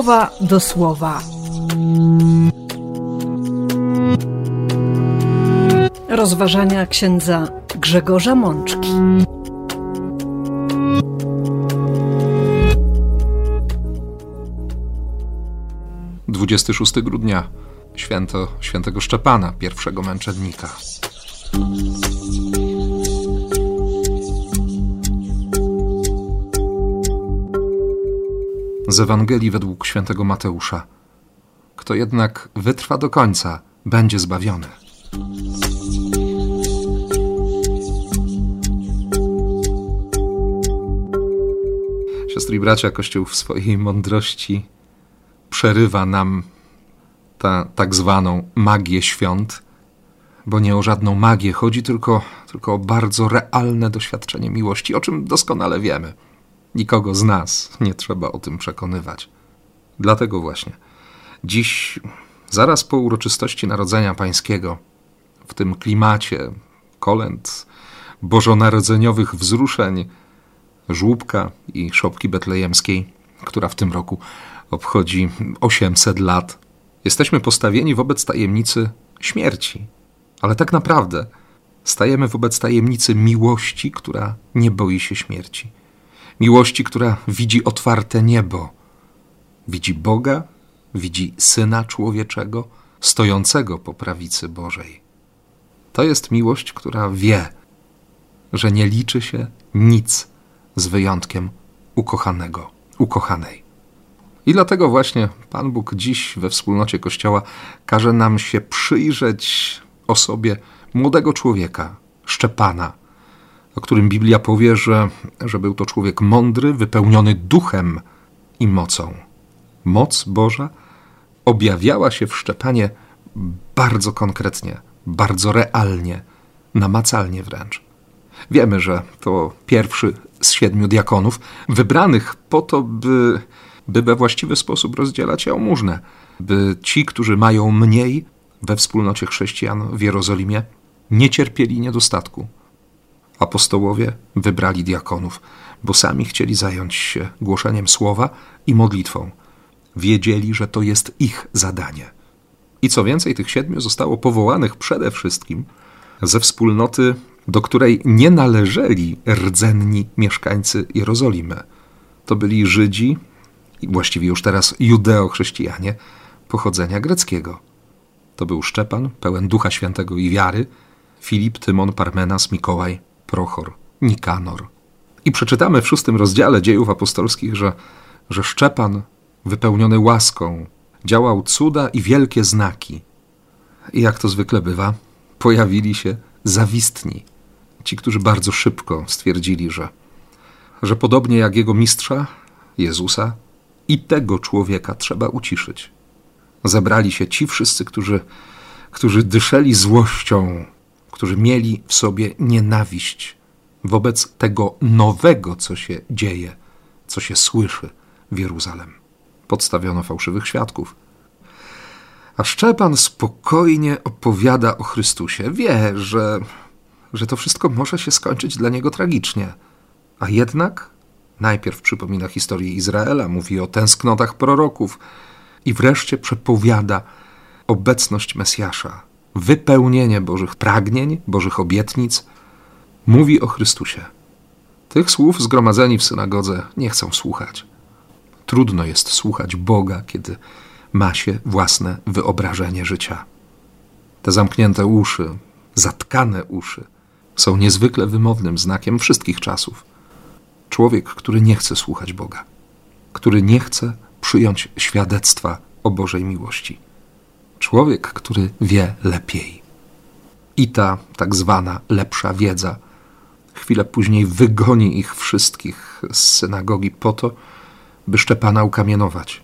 słowa do słowa. Rozważania księdza Grzegorza Mączki. Dwudziesty szósty grudnia, święto świętego Szczepana, pierwszego męczennika. Z Ewangelii według świętego Mateusza. Kto jednak wytrwa do końca, będzie zbawiony. Siostry i bracia, Kościół w swojej mądrości przerywa nam ta tak zwaną magię świąt, bo nie o żadną magię chodzi, tylko, tylko o bardzo realne doświadczenie miłości, o czym doskonale wiemy. Nikogo z nas nie trzeba o tym przekonywać. Dlatego właśnie dziś, zaraz po uroczystości Narodzenia Pańskiego, w tym klimacie kolęd, bożonarodzeniowych wzruszeń, żłóbka i szopki betlejemskiej, która w tym roku obchodzi 800 lat, jesteśmy postawieni wobec tajemnicy śmierci. Ale tak naprawdę stajemy wobec tajemnicy miłości, która nie boi się śmierci miłości, która widzi otwarte niebo, widzi Boga, widzi Syna Człowieczego, stojącego po prawicy Bożej. To jest miłość, która wie, że nie liczy się nic z wyjątkiem ukochanego, ukochanej. I dlatego właśnie Pan Bóg dziś we wspólnocie Kościoła każe nam się przyjrzeć osobie młodego człowieka, Szczepana, o którym Biblia powie, że, że był to człowiek mądry, wypełniony duchem i mocą. Moc Boża objawiała się w Szczepanie bardzo konkretnie, bardzo realnie, namacalnie wręcz. Wiemy, że to pierwszy z siedmiu diakonów, wybranych po to, by, by we właściwy sposób rozdzielać jałmużnę, by ci, którzy mają mniej we wspólnocie chrześcijan w Jerozolimie, nie cierpieli niedostatku, apostołowie wybrali diakonów, bo sami chcieli zająć się głoszeniem słowa i modlitwą. Wiedzieli, że to jest ich zadanie. I co więcej, tych siedmiu zostało powołanych przede wszystkim ze wspólnoty, do której nie należeli rdzenni mieszkańcy Jerozolimy. To byli Żydzi, właściwie już teraz judeo-chrześcijanie pochodzenia greckiego. To był Szczepan, pełen Ducha Świętego i wiary, Filip, Tymon, Parmenas, Mikołaj, Prochor, Nikanor. I przeczytamy w szóstym rozdziale dziejów apostolskich, że, że Szczepan, wypełniony łaską, działał cuda i wielkie znaki. I jak to zwykle bywa, pojawili się zawistni, ci, którzy bardzo szybko stwierdzili, że, że podobnie jak jego mistrza, Jezusa, i tego człowieka trzeba uciszyć. Zebrali się ci wszyscy, którzy, którzy dyszeli złością którzy mieli w sobie nienawiść wobec tego nowego, co się dzieje, co się słyszy w Jeruzalem. Podstawiono fałszywych świadków. A Szczepan spokojnie opowiada o Chrystusie. Wie, że, że to wszystko może się skończyć dla niego tragicznie. A jednak najpierw przypomina historię Izraela, mówi o tęsknotach proroków i wreszcie przepowiada obecność Mesjasza, wypełnienie Bożych pragnień, Bożych obietnic, mówi o Chrystusie. Tych słów zgromadzeni w synagodze nie chcą słuchać. Trudno jest słuchać Boga, kiedy ma się własne wyobrażenie życia. Te zamknięte uszy, zatkane uszy są niezwykle wymownym znakiem wszystkich czasów. Człowiek, który nie chce słuchać Boga, który nie chce przyjąć świadectwa o Bożej miłości. Człowiek, który wie lepiej. I ta tak zwana lepsza wiedza chwilę później wygoni ich wszystkich z synagogi po to, by Szczepana ukamienować.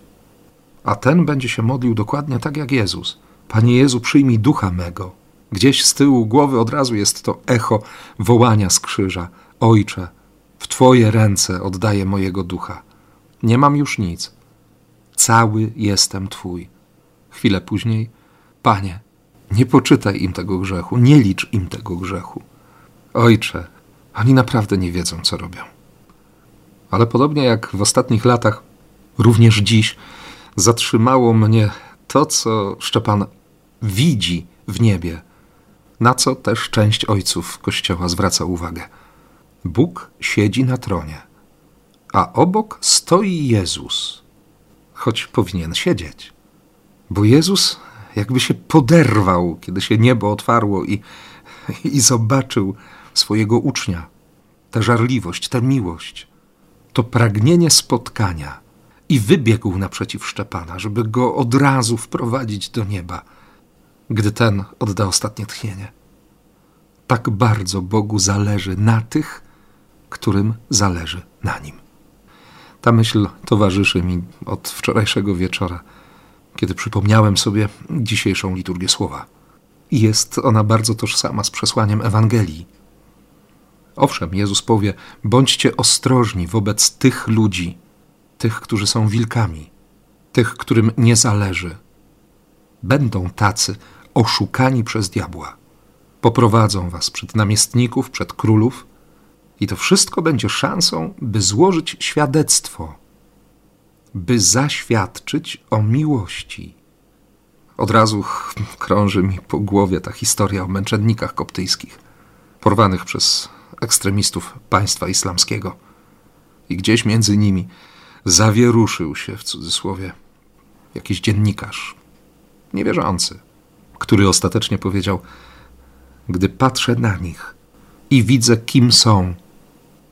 A ten będzie się modlił dokładnie tak jak Jezus. Panie Jezu, przyjmij ducha mego. Gdzieś z tyłu głowy od razu jest to echo wołania z krzyża. Ojcze, w Twoje ręce oddaję mojego ducha. Nie mam już nic. Cały jestem Twój. Chwilę później, Panie, nie poczytaj im tego grzechu, nie licz im tego grzechu. Ojcze, oni naprawdę nie wiedzą, co robią. Ale podobnie jak w ostatnich latach, również dziś Zatrzymało mnie to, co Szczepan widzi w niebie, na co też część ojców Kościoła zwraca uwagę. Bóg siedzi na tronie, a obok stoi Jezus, choć powinien siedzieć, bo Jezus jakby się poderwał, kiedy się niebo otwarło i, i zobaczył swojego ucznia. Tę żarliwość, tę miłość, to pragnienie spotkania i wybiegł naprzeciw Szczepana, żeby go od razu wprowadzić do nieba, gdy ten odda ostatnie tchnienie. Tak bardzo Bogu zależy na tych, którym zależy na nim. Ta myśl towarzyszy mi od wczorajszego wieczora, kiedy przypomniałem sobie dzisiejszą liturgię słowa. Jest ona bardzo tożsama z przesłaniem Ewangelii. Owszem, Jezus powie: bądźcie ostrożni wobec tych ludzi, tych, którzy są wilkami, tych, którym nie zależy. Będą tacy oszukani przez diabła. Poprowadzą was przed namiestników, przed królów, i to wszystko będzie szansą, by złożyć świadectwo, by zaświadczyć o miłości. Od razu krąży mi po głowie ta historia o męczennikach koptyjskich, porwanych przez ekstremistów państwa islamskiego. I gdzieś między nimi zawieruszył się w cudzysłowie jakiś dziennikarz, niewierzący, który ostatecznie powiedział: Gdy patrzę na nich i widzę, kim są,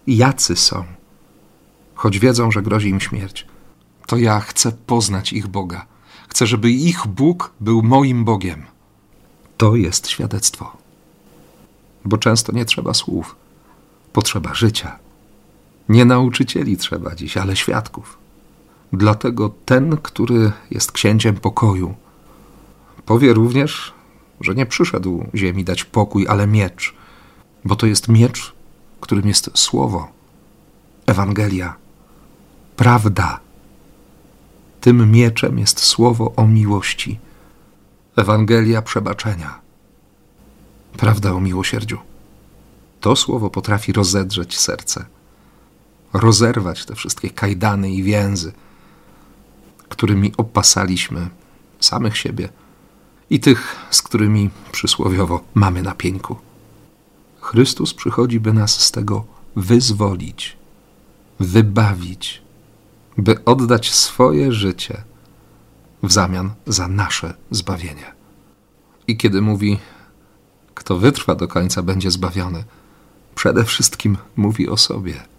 jacy są, choć wiedzą, że grozi im śmierć, to ja chcę poznać ich Boga. Chcę, żeby ich Bóg był moim Bogiem. To jest świadectwo. Bo często nie trzeba słów, potrzeba życia. Nie nauczycieli trzeba dziś, ale świadków. Dlatego ten, który jest księciem pokoju, powie również, że nie przyszedł ziemi dać pokój, ale miecz, bo to jest miecz, którym jest słowo, Ewangelia, prawda. Tym mieczem jest słowo o miłości, Ewangelia przebaczenia, prawda o miłosierdziu. To słowo potrafi rozedrzeć serce rozerwać te wszystkie kajdany i więzy, którymi opasaliśmy samych siebie i tych, z którymi przysłowiowo mamy na pieńku. Chrystus przychodzi, by nas z tego wyzwolić, wybawić, by oddać swoje życie w zamian za nasze zbawienie. I kiedy mówi, kto wytrwa do końca, będzie zbawiony, przede wszystkim mówi o sobie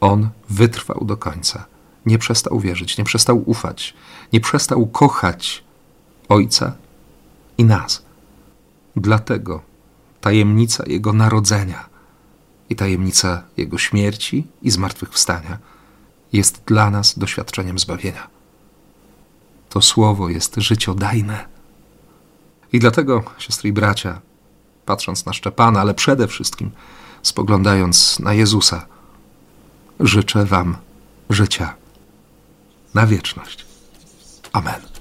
on wytrwał do końca. Nie przestał wierzyć, nie przestał ufać, nie przestał kochać Ojca i nas. Dlatego tajemnica Jego narodzenia i tajemnica Jego śmierci i zmartwychwstania jest dla nas doświadczeniem zbawienia. To słowo jest życiodajne. I dlatego, siostry i bracia, patrząc na Szczepana, ale przede wszystkim spoglądając na Jezusa, życzę Wam życia na wieczność. Amen.